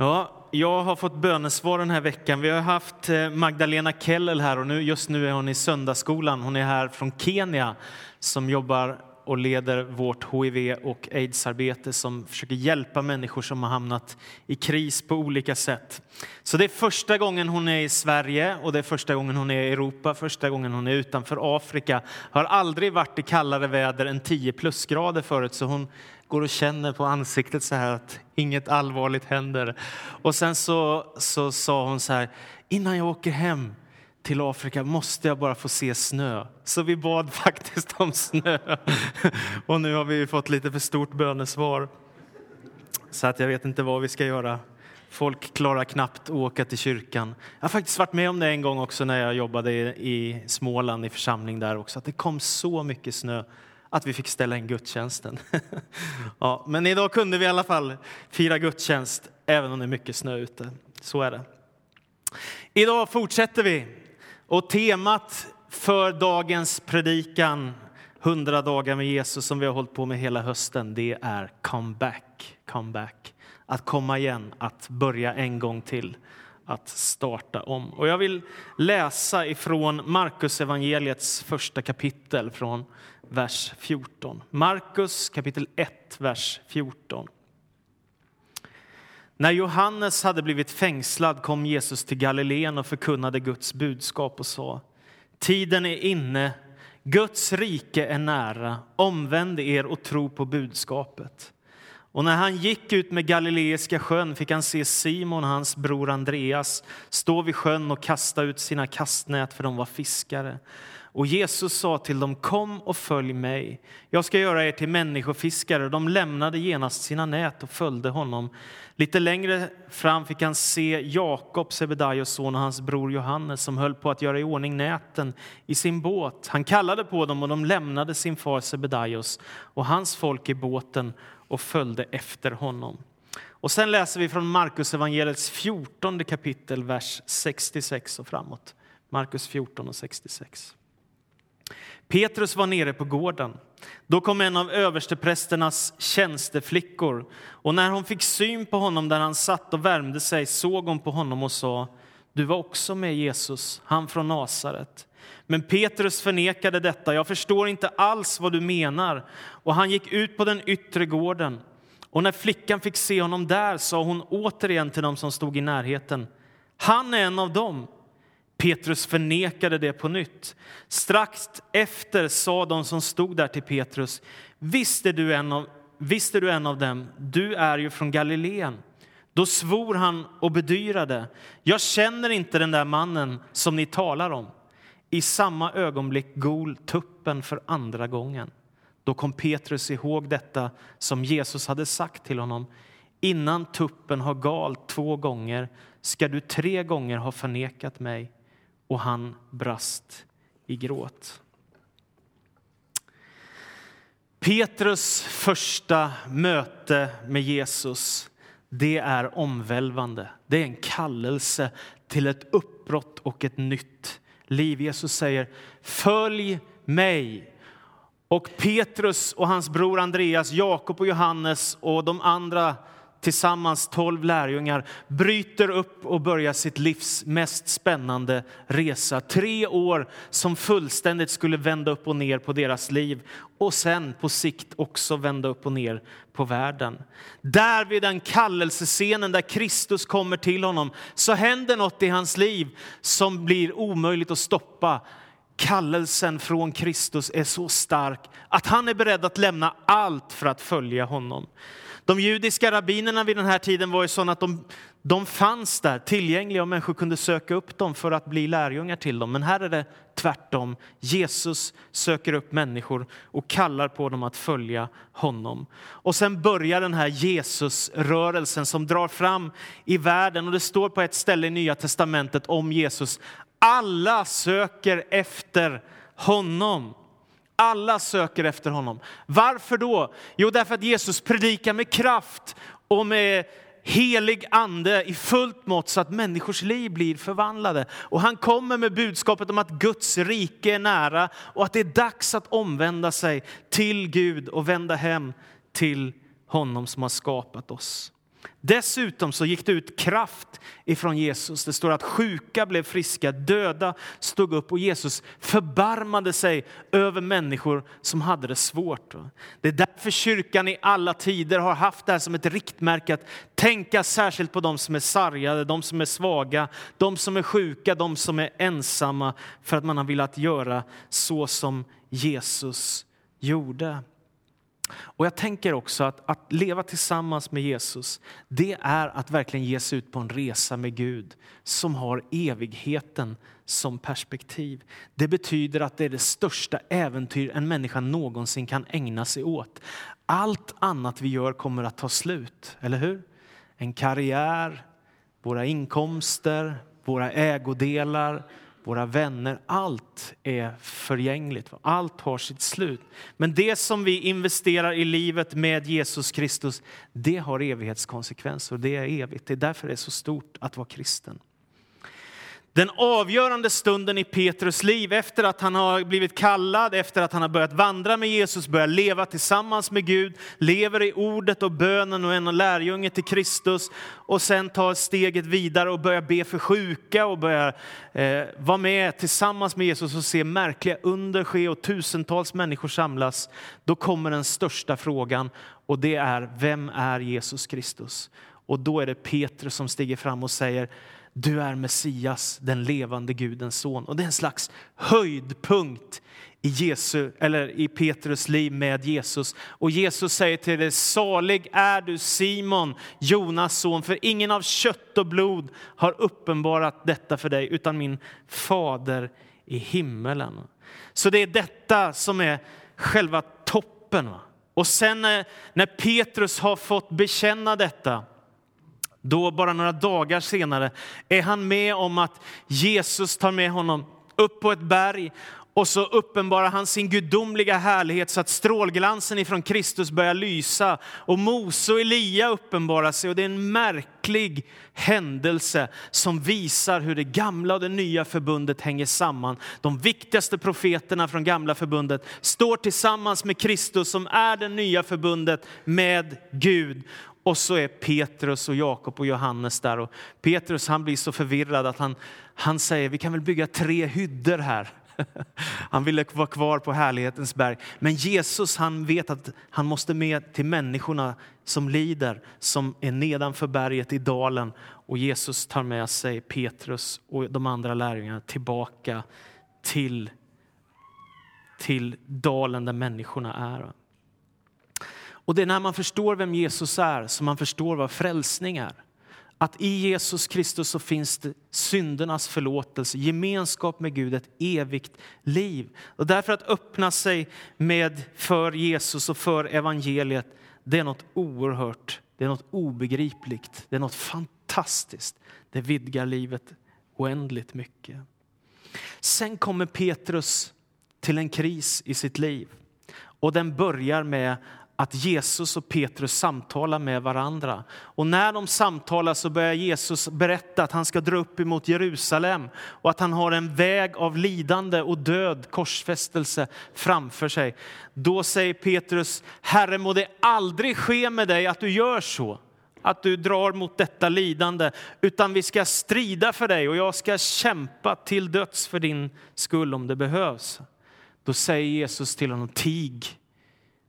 Ja, jag har fått bönesvar den här veckan. Vi har haft eh, Magdalena Kellel här och nu, just nu är hon i söndagsskolan. Hon är här från Kenya som jobbar och leder vårt hiv och aidsarbete som försöker hjälpa människor som har hamnat i kris på olika sätt. Så det är första gången hon är i Sverige och det är första gången hon är i Europa, första gången hon är utanför Afrika. Har aldrig varit i kallare väder än 10 plusgrader förut så hon går och känner på ansiktet så här att inget allvarligt händer. Och sen så, så sa hon så här, innan jag åker hem till Afrika måste jag bara få se snö. Så vi bad faktiskt om snö. Och nu har vi fått lite för stort bönesvar. Så att jag vet inte vad vi ska göra. Folk klarar knappt att åka till kyrkan. Jag har faktiskt varit med om det en gång också när jag jobbade i Småland i församling där också. Att det kom så mycket snö att vi fick ställa in gudstjänsten. ja, men idag kunde vi i alla fall fira gudstjänst även om det är mycket snö ute. Så är det. Idag fortsätter vi och temat för dagens predikan, 100 dagar med Jesus som vi har hållit på med hela hösten, det är comeback. comeback. Att komma igen, att börja en gång till, att starta om. Och jag vill läsa ifrån Markus evangeliets första kapitel från vers 14. Markus kapitel 1, vers 14. När Johannes hade blivit fängslad kom Jesus till Galileen och förkunnade Guds budskap och sa Tiden är inne, Guds rike är nära, omvänd er och tro på budskapet. Och när han gick ut med Galileiska sjön fick han se Simon och hans bror Andreas stå vid sjön och kasta ut sina kastnät för de var fiskare. Och Jesus sa till dem, kom och följ mig. Jag ska göra er till människofiskare. De lämnade genast sina nät och följde honom. Lite längre fram fick han se Jakob, Sebedaios son och hans bror Johannes som höll på att göra i ordning näten i sin båt. Han kallade på dem och de lämnade sin far Sebedaios och hans folk i båten och följde efter honom. Och sen läser vi från Markus evangeliets 14 kapitel, vers 66 och framåt. Markus 14 och 66. Petrus var nere på gården. Då kom en av översteprästernas tjänsteflickor och när hon fick syn på honom där han satt och värmde sig såg hon på honom och sa Du var också med Jesus, han från Nasaret. Men Petrus förnekade detta. Jag förstår inte alls vad du menar. Och han gick ut på den yttre gården. Och när flickan fick se honom där sa hon återigen till dem som stod i närheten. Han är en av dem. Petrus förnekade det på nytt. Strax efter sa de som stod där till Petrus, visst är du en av, visst är du en av dem, du är ju från Galileen. Då svor han och bedyrade, jag känner inte den där mannen som ni talar om. I samma ögonblick gol tuppen för andra gången. Då kom Petrus ihåg detta som Jesus hade sagt till honom. Innan tuppen har galt två gånger ska du tre gånger ha förnekat mig och han brast i gråt. Petrus första möte med Jesus det är omvälvande. Det är en kallelse till ett uppbrott och ett nytt liv. Jesus säger följ mig. Och Petrus och hans bror Andreas, Jakob och Johannes och de andra tillsammans tolv lärjungar bryter upp och börjar sitt livs mest spännande resa. Tre år som fullständigt skulle vända upp och ner på deras liv och sen på sikt också vända upp och ner på världen. Där vid den kallelsescenen där Kristus kommer till honom så händer något i hans liv som blir omöjligt att stoppa. Kallelsen från Kristus är så stark att han är beredd att lämna allt för att följa honom. De judiska rabbinerna vid den här tiden var ju sådana att de, de fanns där tillgängliga och människor kunde söka upp dem för att bli lärjungar till dem. Men här är det tvärtom. Jesus söker upp människor och kallar på dem att följa honom. Och sen börjar den här Jesusrörelsen som drar fram i världen. Och det står på ett ställe i Nya testamentet om Jesus. Alla söker efter honom. Alla söker efter honom. Varför då? Jo, därför att Jesus predikar med kraft och med helig ande i fullt mått så att människors liv blir förvandlade. Och han kommer med budskapet om att Guds rike är nära och att det är dags att omvända sig till Gud och vända hem till honom som har skapat oss. Dessutom så gick det ut kraft ifrån Jesus. Det står att sjuka blev friska, döda stod upp och Jesus förbarmade sig över människor som hade det svårt. Det är därför kyrkan i alla tider har haft det här som ett riktmärke att tänka särskilt på de som är sargade, de som är svaga, de som är sjuka, de som är ensamma för att man har velat göra så som Jesus gjorde. Och jag tänker också att, att leva tillsammans med Jesus, det är att verkligen ge sig ut på en resa med Gud som har evigheten som perspektiv. Det betyder att det är det största äventyr en människa någonsin kan ägna sig åt. Allt annat vi gör kommer att ta slut, eller hur? En karriär, våra inkomster, våra ägodelar, våra vänner. Allt är förgängligt, allt har sitt slut. Men det som vi investerar i livet med Jesus Kristus, det har evighetskonsekvenser. Det är evigt. Det är därför det är så stort att vara kristen. Den avgörande stunden i Petrus liv efter att han har blivit kallad, efter att han har börjat vandra med Jesus, börjat leva tillsammans med Gud, lever i ordet och bönen och är en lärjunge till Kristus och sen tar steget vidare och börjar be för sjuka och börjar eh, vara med tillsammans med Jesus och se märkliga under ske och tusentals människor samlas. Då kommer den största frågan och det är vem är Jesus Kristus? Och då är det Petrus som stiger fram och säger du är Messias, den levande Gudens son. Och det är en slags höjdpunkt i, Jesu, eller i Petrus liv med Jesus. Och Jesus säger till dig, salig är du Simon, Jonas son, för ingen av kött och blod har uppenbarat detta för dig, utan min fader i himmelen. Så det är detta som är själva toppen. Och sen när, när Petrus har fått bekänna detta, då, bara några dagar senare, är han med om att Jesus tar med honom upp på ett berg och så uppenbarar han sin gudomliga härlighet så att strålglansen ifrån Kristus börjar lysa. Och Mose och Elia uppenbarar sig och det är en märklig händelse som visar hur det gamla och det nya förbundet hänger samman. De viktigaste profeterna från gamla förbundet står tillsammans med Kristus som är det nya förbundet med Gud. Och så är Petrus och Jakob och Johannes där. Och Petrus han blir så förvirrad att han, han säger vi kan väl bygga tre hyddor här. Han ville vara kvar på härlighetens berg. Men Jesus han vet att han måste med till människorna som lider, som är nedanför berget i dalen. Och Jesus tar med sig Petrus och de andra lärjungarna tillbaka till, till dalen där människorna är. Och det är när man förstår vem Jesus är som man förstår vad frälsning är. Att i Jesus Kristus så finns det syndernas förlåtelse, gemenskap med Gud, ett evigt liv. Och därför att öppna sig med för Jesus och för evangeliet, det är något oerhört, det är något obegripligt, det är något fantastiskt. Det vidgar livet oändligt mycket. Sen kommer Petrus till en kris i sitt liv. Och den börjar med att Jesus och Petrus samtalar med varandra. Och när de samtalar så börjar Jesus berätta att han ska dra upp emot Jerusalem och att han har en väg av lidande och död, korsfästelse framför sig. Då säger Petrus, Herre må det aldrig ske med dig att du gör så att du drar mot detta lidande, utan vi ska strida för dig och jag ska kämpa till döds för din skull om det behövs. Då säger Jesus till honom, tig,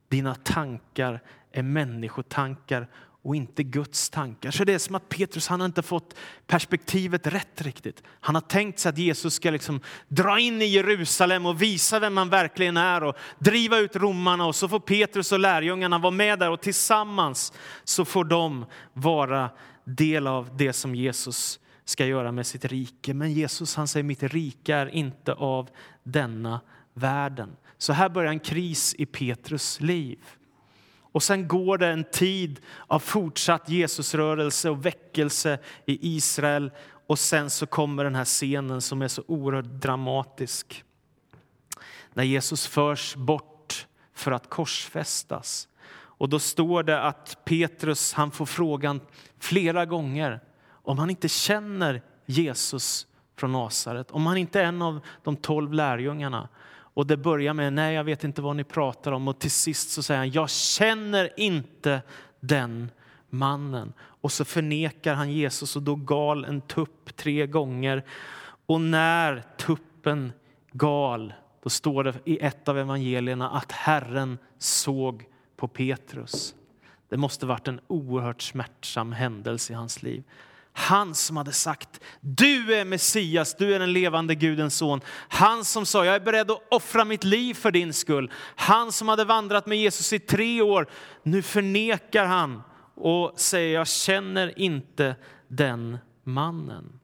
dina tankar är människotankar och inte Guds tankar. Så det är som att Petrus han har inte fått perspektivet rätt riktigt. Han har tänkt sig att Jesus ska liksom dra in i Jerusalem och visa vem man verkligen är och driva ut romarna och så får Petrus och lärjungarna vara med där och tillsammans så får de vara del av det som Jesus ska göra med sitt rike. Men Jesus han säger mitt rike är inte av denna världen. Så här börjar en kris i Petrus liv. Och sen går det en tid av fortsatt Jesusrörelse och väckelse i Israel. Och sen så kommer den här scenen som är så oerhört dramatisk. När Jesus förs bort för att korsfästas. Och då står det att Petrus han får frågan flera gånger om han inte känner Jesus från Nasaret, om han inte är en av de tolv lärjungarna. Och det börjar med nej, jag vet inte vad ni pratar om och till sist så säger han jag känner inte den mannen. och så förnekar han Jesus och då gal en tupp tre gånger. Och när tuppen gal, då står det i ett av evangelierna att Herren såg på Petrus. Det måste varit en oerhört smärtsam händelse i hans liv. Han som hade sagt du är Messias, du är den levande Gudens son. Han som sa jag är beredd att offra mitt liv för din skull. Han som hade vandrat med Jesus i tre år. Nu förnekar han och säger jag känner inte den mannen.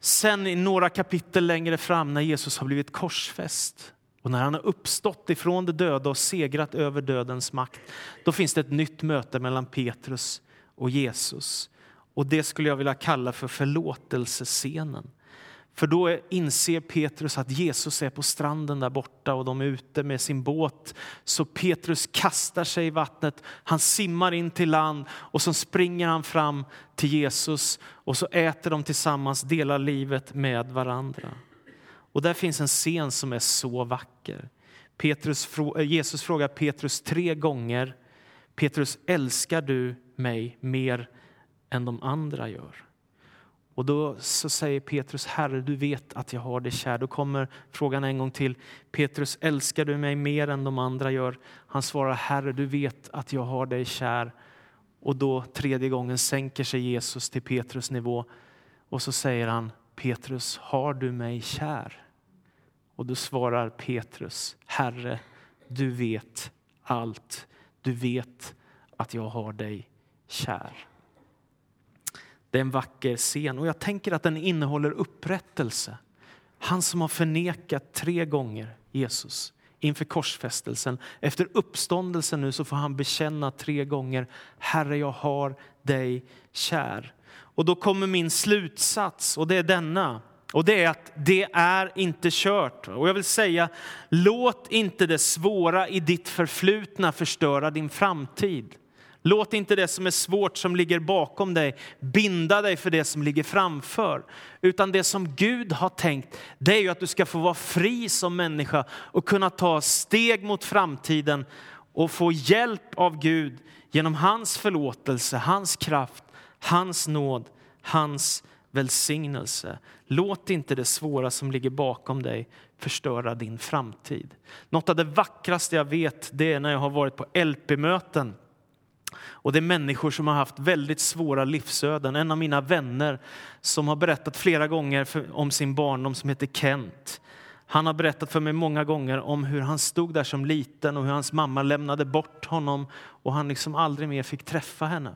Sen i några kapitel längre fram när Jesus har blivit korsfäst och när han har uppstått ifrån de döda och segrat över dödens makt, då finns det ett nytt möte mellan Petrus och Jesus. Och det skulle jag vilja kalla för förlåtelsescenen. För då inser Petrus att Jesus är på stranden där borta och de är ute med sin båt. Så Petrus kastar sig i vattnet, han simmar in till land och så springer han fram till Jesus och så äter de tillsammans, delar livet med varandra. Och där finns en scen som är så vacker. Petrus, eh, Jesus frågar Petrus tre gånger, Petrus älskar du mig mer än de andra gör? Och då så säger Petrus, Herre, du vet att jag har dig kär. Då kommer frågan en gång till. Petrus, älskar du mig mer än de andra gör? Han svarar, Herre, du vet att jag har dig kär. Och då tredje gången sänker sig Jesus till Petrus nivå och så säger han, Petrus, har du mig kär? Och då svarar Petrus, Herre, du vet allt. Du vet att jag har dig kär. Det är en vacker scen och jag tänker att den innehåller upprättelse. Han som har förnekat tre gånger Jesus inför korsfästelsen. Efter uppståndelsen nu så får han bekänna tre gånger Herre, jag har dig kär. Och då kommer min slutsats och det är denna. Och det är att det är inte kört. Och jag vill säga, låt inte det svåra i ditt förflutna förstöra din framtid. Låt inte det som är svårt som ligger bakom dig binda dig för det som ligger framför. Utan det som Gud har tänkt, det är ju att du ska få vara fri som människa och kunna ta steg mot framtiden och få hjälp av Gud genom hans förlåtelse, hans kraft, hans nåd, hans välsignelse. Låt inte det svåra som ligger bakom dig förstöra din framtid. Något av det vackraste jag vet det är när jag har varit på LP-möten och det är människor som har haft väldigt svåra livsöden. En av mina vänner som har berättat flera gånger för, om sin barndom som heter Kent. Han har berättat för mig många gånger om hur han stod där som liten och hur hans mamma lämnade bort honom och han liksom aldrig mer fick träffa henne.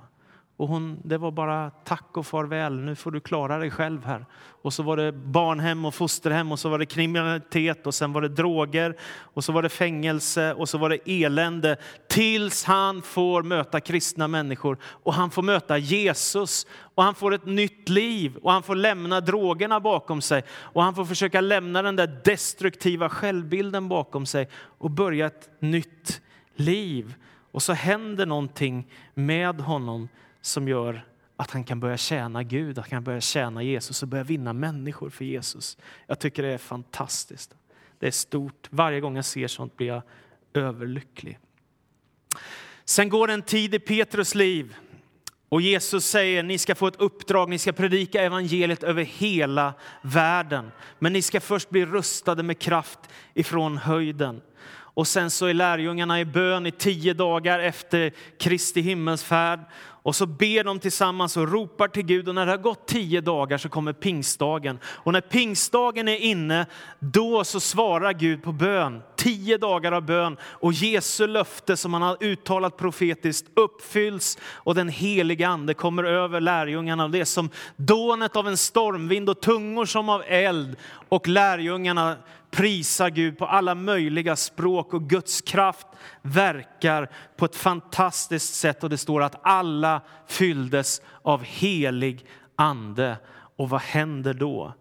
Och hon, det var bara tack och farväl, nu får du klara dig själv här. Och så var det barnhem och fosterhem och så var det kriminalitet och sen var det droger och så var det fängelse och så var det elände. Tills han får möta kristna människor och han får möta Jesus och han får ett nytt liv och han får lämna drogerna bakom sig och han får försöka lämna den där destruktiva självbilden bakom sig och börja ett nytt liv. Och så händer någonting med honom som gör att han kan börja tjäna Gud, att han kan börja tjäna Jesus och börja vinna människor för Jesus. Jag tycker det är fantastiskt. Det är stort. Varje gång jag ser sånt blir jag överlycklig. Sen går en tid i Petrus liv och Jesus säger ni ska få ett uppdrag, ni ska predika evangeliet över hela världen. Men ni ska först bli rustade med kraft ifrån höjden. Och sen så är lärjungarna i bön i tio dagar efter Kristi himmelsfärd. Och så ber de tillsammans och ropar till Gud och när det har gått tio dagar så kommer pingstdagen. Och när pingstdagen är inne, då så svarar Gud på bön. Tio dagar av bön och Jesu löfte som han har uttalat profetiskt uppfylls och den heliga ande kommer över lärjungarna. Det är som dånet av en stormvind och tungor som av eld och lärjungarna prisar Gud på alla möjliga språk och Guds kraft verkar på ett fantastiskt sätt och det står att alla fylldes av helig ande. Och vad händer då?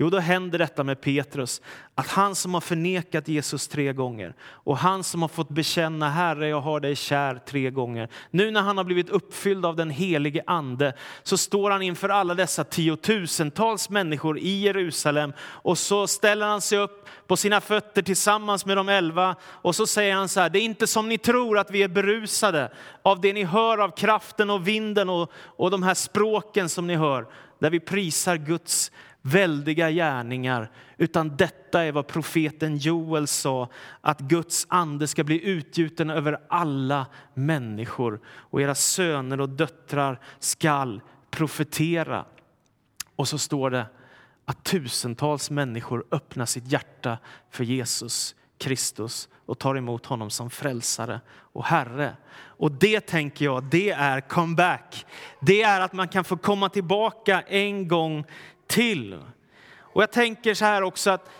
Jo, då händer detta med Petrus, att han som har förnekat Jesus tre gånger och han som har fått bekänna Herre, jag har dig kär tre gånger. Nu när han har blivit uppfylld av den helige ande så står han inför alla dessa tiotusentals människor i Jerusalem och så ställer han sig upp på sina fötter tillsammans med de elva och så säger han så här, det är inte som ni tror att vi är berusade av det ni hör av kraften och vinden och, och de här språken som ni hör, där vi prisar Guds väldiga gärningar, utan detta är vad profeten Joel sa, att Guds ande ska bli utgjuten över alla människor och era söner och döttrar skall profetera. Och så står det att tusentals människor öppnar sitt hjärta för Jesus Kristus och tar emot honom som frälsare och Herre. Och det tänker jag, det är comeback. Det är att man kan få komma tillbaka en gång till. Och jag tänker så här också att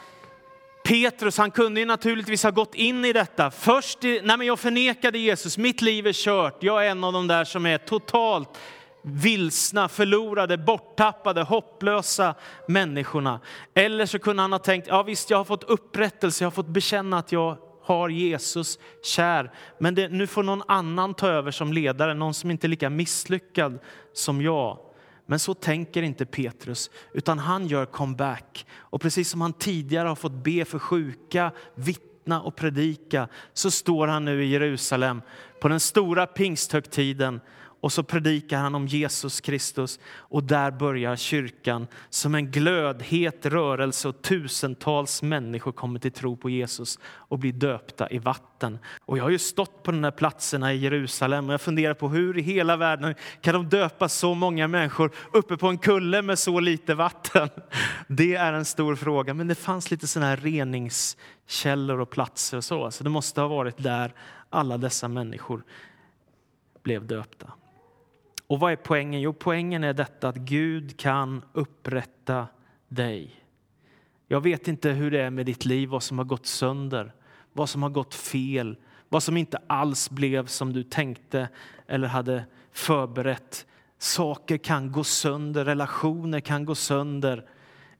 Petrus, han kunde ju naturligtvis ha gått in i detta. Först, i, nej men jag förnekade Jesus, mitt liv är kört. Jag är en av de där som är totalt vilsna, förlorade, borttappade, hopplösa människorna. Eller så kunde han ha tänkt, ja visst jag har fått upprättelse, jag har fått bekänna att jag har Jesus kär. Men det, nu får någon annan ta över som ledare, någon som inte är lika misslyckad som jag. Men så tänker inte Petrus, utan han gör comeback. Och precis som han tidigare har fått be för sjuka, vittna och predika så står han nu i Jerusalem på den stora pingsthögtiden och så predikar han om Jesus Kristus och där börjar kyrkan som en glödhet rörelse och tusentals människor kommer till tro på Jesus och blir döpta i vatten. Och jag har ju stått på de här platserna i Jerusalem och jag funderar på hur i hela världen kan de döpa så många människor uppe på en kulle med så lite vatten? Det är en stor fråga, men det fanns lite sådana här reningskällor och platser och så, så det måste ha varit där alla dessa människor blev döpta. Och vad är poängen? Jo, poängen är detta att Gud kan upprätta dig. Jag vet inte hur det är med ditt liv, vad som har gått sönder, vad som har gått fel, vad som inte alls blev som du tänkte eller hade förberett. Saker kan gå sönder, relationer kan gå sönder,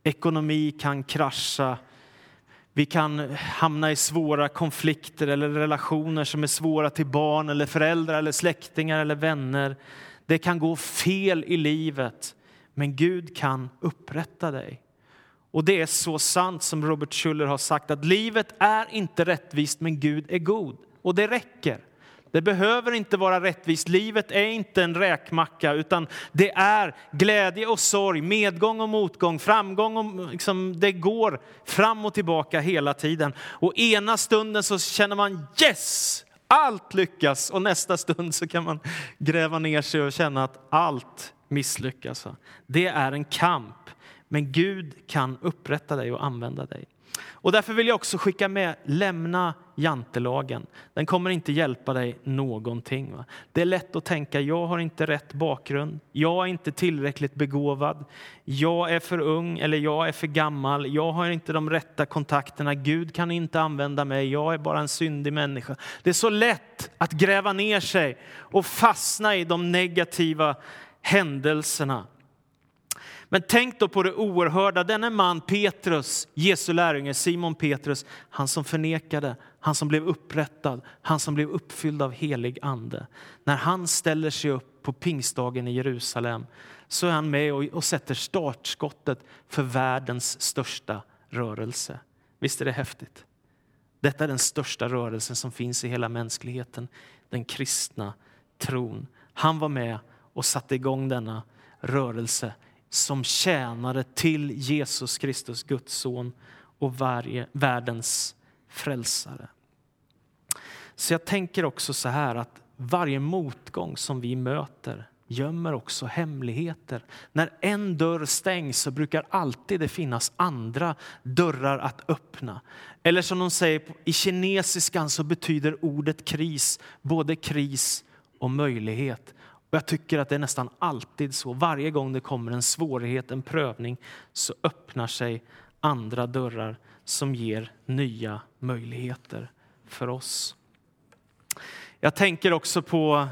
ekonomi kan krascha. Vi kan hamna i svåra konflikter eller relationer som är svåra till barn eller föräldrar eller släktingar eller vänner. Det kan gå fel i livet, men Gud kan upprätta dig. Och det är så sant som Robert Schuller har sagt att livet är inte rättvist, men Gud är god. Och det räcker. Det behöver inte vara rättvist. Livet är inte en räkmacka, utan det är glädje och sorg, medgång och motgång, framgång och liksom, det går fram och tillbaka hela tiden. Och ena stunden så känner man yes, allt lyckas och nästa stund så kan man gräva ner sig och känna att allt misslyckas. Det är en kamp, men Gud kan upprätta dig och använda dig. Och därför vill jag också skicka med, lämna jantelagen. Den kommer inte hjälpa dig någonting. Va? Det är lätt att tänka, jag har inte rätt bakgrund, jag är inte tillräckligt begåvad, jag är för ung eller jag är för gammal, jag har inte de rätta kontakterna, Gud kan inte använda mig, jag är bara en syndig människa. Det är så lätt att gräva ner sig och fastna i de negativa händelserna. Men tänk då på det oerhörda. Denne man Petrus, Jesu lärjunge Simon Petrus, han som förnekade, han som blev upprättad, han som blev uppfylld av helig ande. När han ställer sig upp på pingstdagen i Jerusalem så är han med och, och sätter startskottet för världens största rörelse. Visst är det häftigt? Detta är den största rörelsen som finns i hela mänskligheten, den kristna tron. Han var med och satte igång denna rörelse som tjänare till Jesus Kristus, Guds son och varje, världens frälsare. Så jag tänker också så här att varje motgång som vi möter gömmer också hemligheter. När en dörr stängs så brukar alltid det finnas andra dörrar att öppna. Eller som de säger i kinesiskan så betyder ordet kris både kris och möjlighet. Och jag tycker att det är nästan alltid så. Varje gång det kommer en svårighet, en prövning, så öppnar sig andra dörrar som ger nya möjligheter för oss. Jag tänker också på,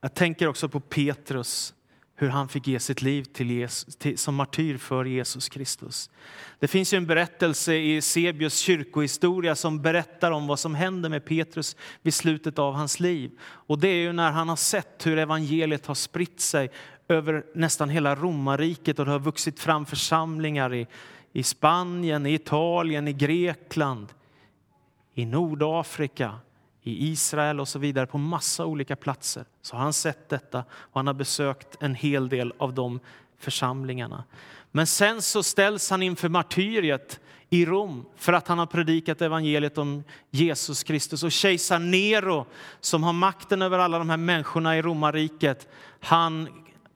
jag tänker också på Petrus hur han fick ge sitt liv till Jesus, till, som martyr för Jesus Kristus. Det finns ju en berättelse i Sebius kyrkohistoria som berättar om vad som händer med Petrus vid slutet av hans liv. Och det är ju när han har sett hur evangeliet har spritt sig över nästan hela romarriket och det har vuxit fram församlingar i, i Spanien, i Italien, i Grekland, i Nordafrika, i Israel och så vidare, på massa olika platser. Så har han sett detta och han har besökt en hel del av de församlingarna. Men sen så ställs han inför martyriet i Rom för att han har predikat evangeliet om Jesus Kristus. Och kejsar Nero, som har makten över alla de här människorna i romarriket, han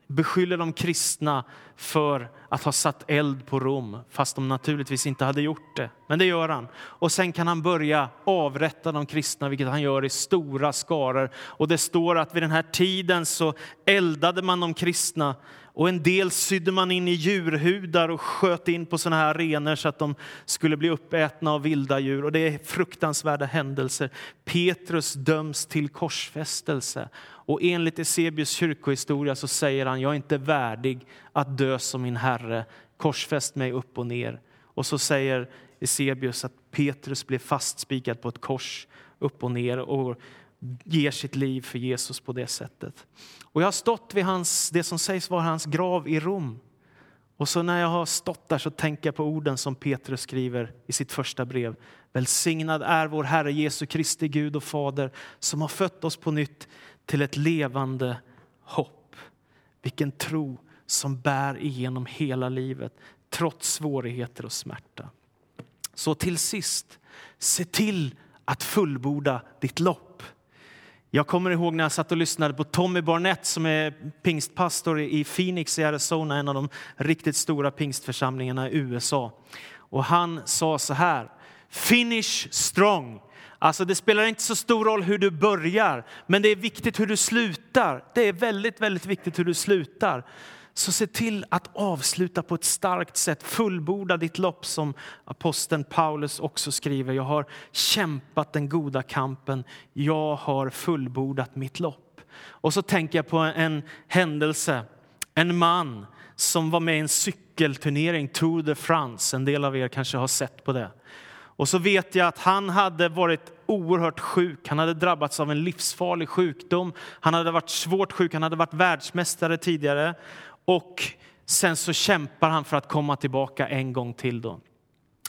beskyller de kristna för att ha satt eld på Rom, fast de naturligtvis inte hade gjort det. Men det gör han. Och sen kan han börja avrätta de kristna, vilket han gör i stora skaror. Och det står att vid den här tiden så eldade man de kristna och en del sydde man in i djurhudar och sköt in på såna här arenor så att de skulle bli uppätna av vilda djur. Och det är fruktansvärda händelser. Petrus döms till korsfästelse. Och enligt Esebius kyrkohistoria så säger han, jag är inte värdig att dö som min herre. Korsfäst mig upp och ner. Och så säger Esebius att Petrus blev fastspikad på ett kors upp och ner och ger sitt liv för Jesus på det sättet. Och jag har stått vid hans, det som sägs vara hans grav i Rom. Och så när jag har stått där så tänker jag på orden som Petrus skriver i sitt första brev. Välsignad är vår Herre Jesu Kristi Gud och Fader som har fött oss på nytt till ett levande hopp. Vilken tro som bär igenom hela livet trots svårigheter och smärta. Så till sist, se till att fullborda ditt lopp. Jag kommer ihåg när jag satt och lyssnade på Tommy Barnett som är pingstpastor i Phoenix i Arizona, en av de riktigt stora pingstförsamlingarna i USA. Och han sa så här, finish strong. Alltså det spelar inte så stor roll hur du börjar, men det är viktigt hur du slutar. Det är väldigt, väldigt viktigt hur du slutar. Så se till att avsluta på ett starkt sätt, fullborda ditt lopp som aposteln Paulus också skriver. Jag har kämpat den goda kampen, jag har fullbordat mitt lopp. Och så tänker jag på en händelse, en man som var med i en cykelturnering, Tour de France. En del av er kanske har sett på det. Och så vet jag att han hade varit oerhört sjuk. Han hade drabbats av en livsfarlig sjukdom. Han hade varit svårt sjuk, han hade varit världsmästare tidigare. Och sen så kämpar han för att komma tillbaka en gång till. Då.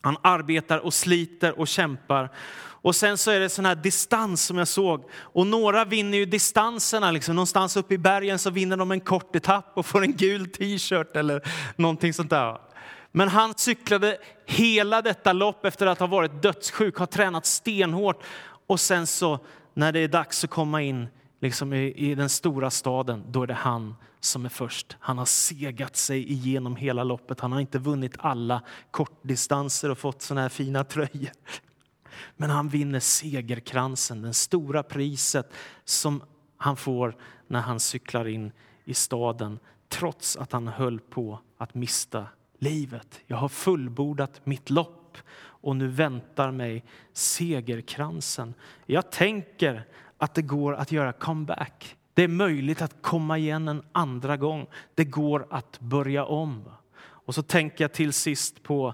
Han arbetar och sliter och kämpar. Och sen så är det sån här distans som jag såg. Och några vinner ju distanserna. Liksom. Någonstans uppe i bergen så vinner de en kort etapp och får en gul t-shirt eller någonting sånt där. Men han cyklade hela detta lopp efter att ha varit dödssjuk, har tränat stenhårt. Och sen så när det är dags att komma in liksom i, i den stora staden, då är det han som är först. Han har segat sig igenom hela loppet. Han har inte vunnit alla kortdistanser och fått såna här fina tröjor. Men han vinner segerkransen, det stora priset som han får när han cyklar in i staden trots att han höll på att mista livet. Jag har fullbordat mitt lopp och nu väntar mig segerkransen. Jag tänker att det går att göra comeback. Det är möjligt att komma igen en andra gång. Det går att börja om. Och så tänker jag till sist på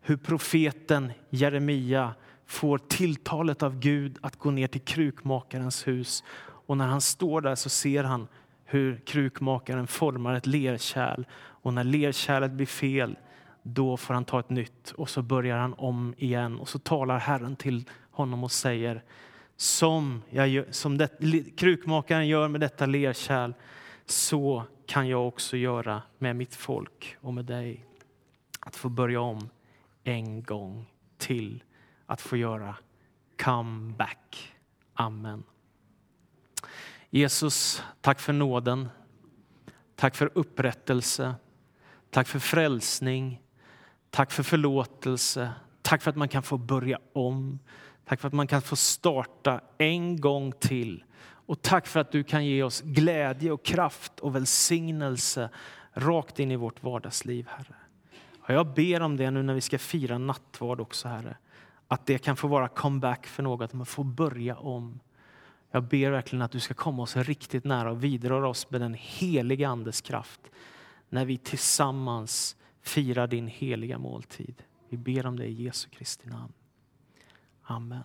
hur profeten Jeremia får tilltalet av Gud att gå ner till krukmakarens hus. Och när han står där så ser han hur krukmakaren formar ett lerkärl. Och när lerkärlet blir fel, då får han ta ett nytt. Och så börjar han om igen. Och så talar Herren till honom och säger som, jag, som det, krukmakaren gör med detta lerkärl, så kan jag också göra med mitt folk och med dig. Att få börja om en gång till. Att få göra comeback. Amen. Jesus, tack för nåden. Tack för upprättelse. Tack för frälsning. Tack för förlåtelse. Tack för att man kan få börja om. Tack för att man kan få starta en gång till. Och tack för att du kan ge oss glädje och kraft och välsignelse rakt in i vårt vardagsliv, Herre. Och jag ber om det nu när vi ska fira nattvard också, Herre. Att det kan få vara comeback för något, att man får börja om. Jag ber verkligen att du ska komma oss riktigt nära och vidröra oss med den heliga Andes kraft när vi tillsammans firar din heliga måltid. Vi ber om det i Jesu Kristi namn. Amen.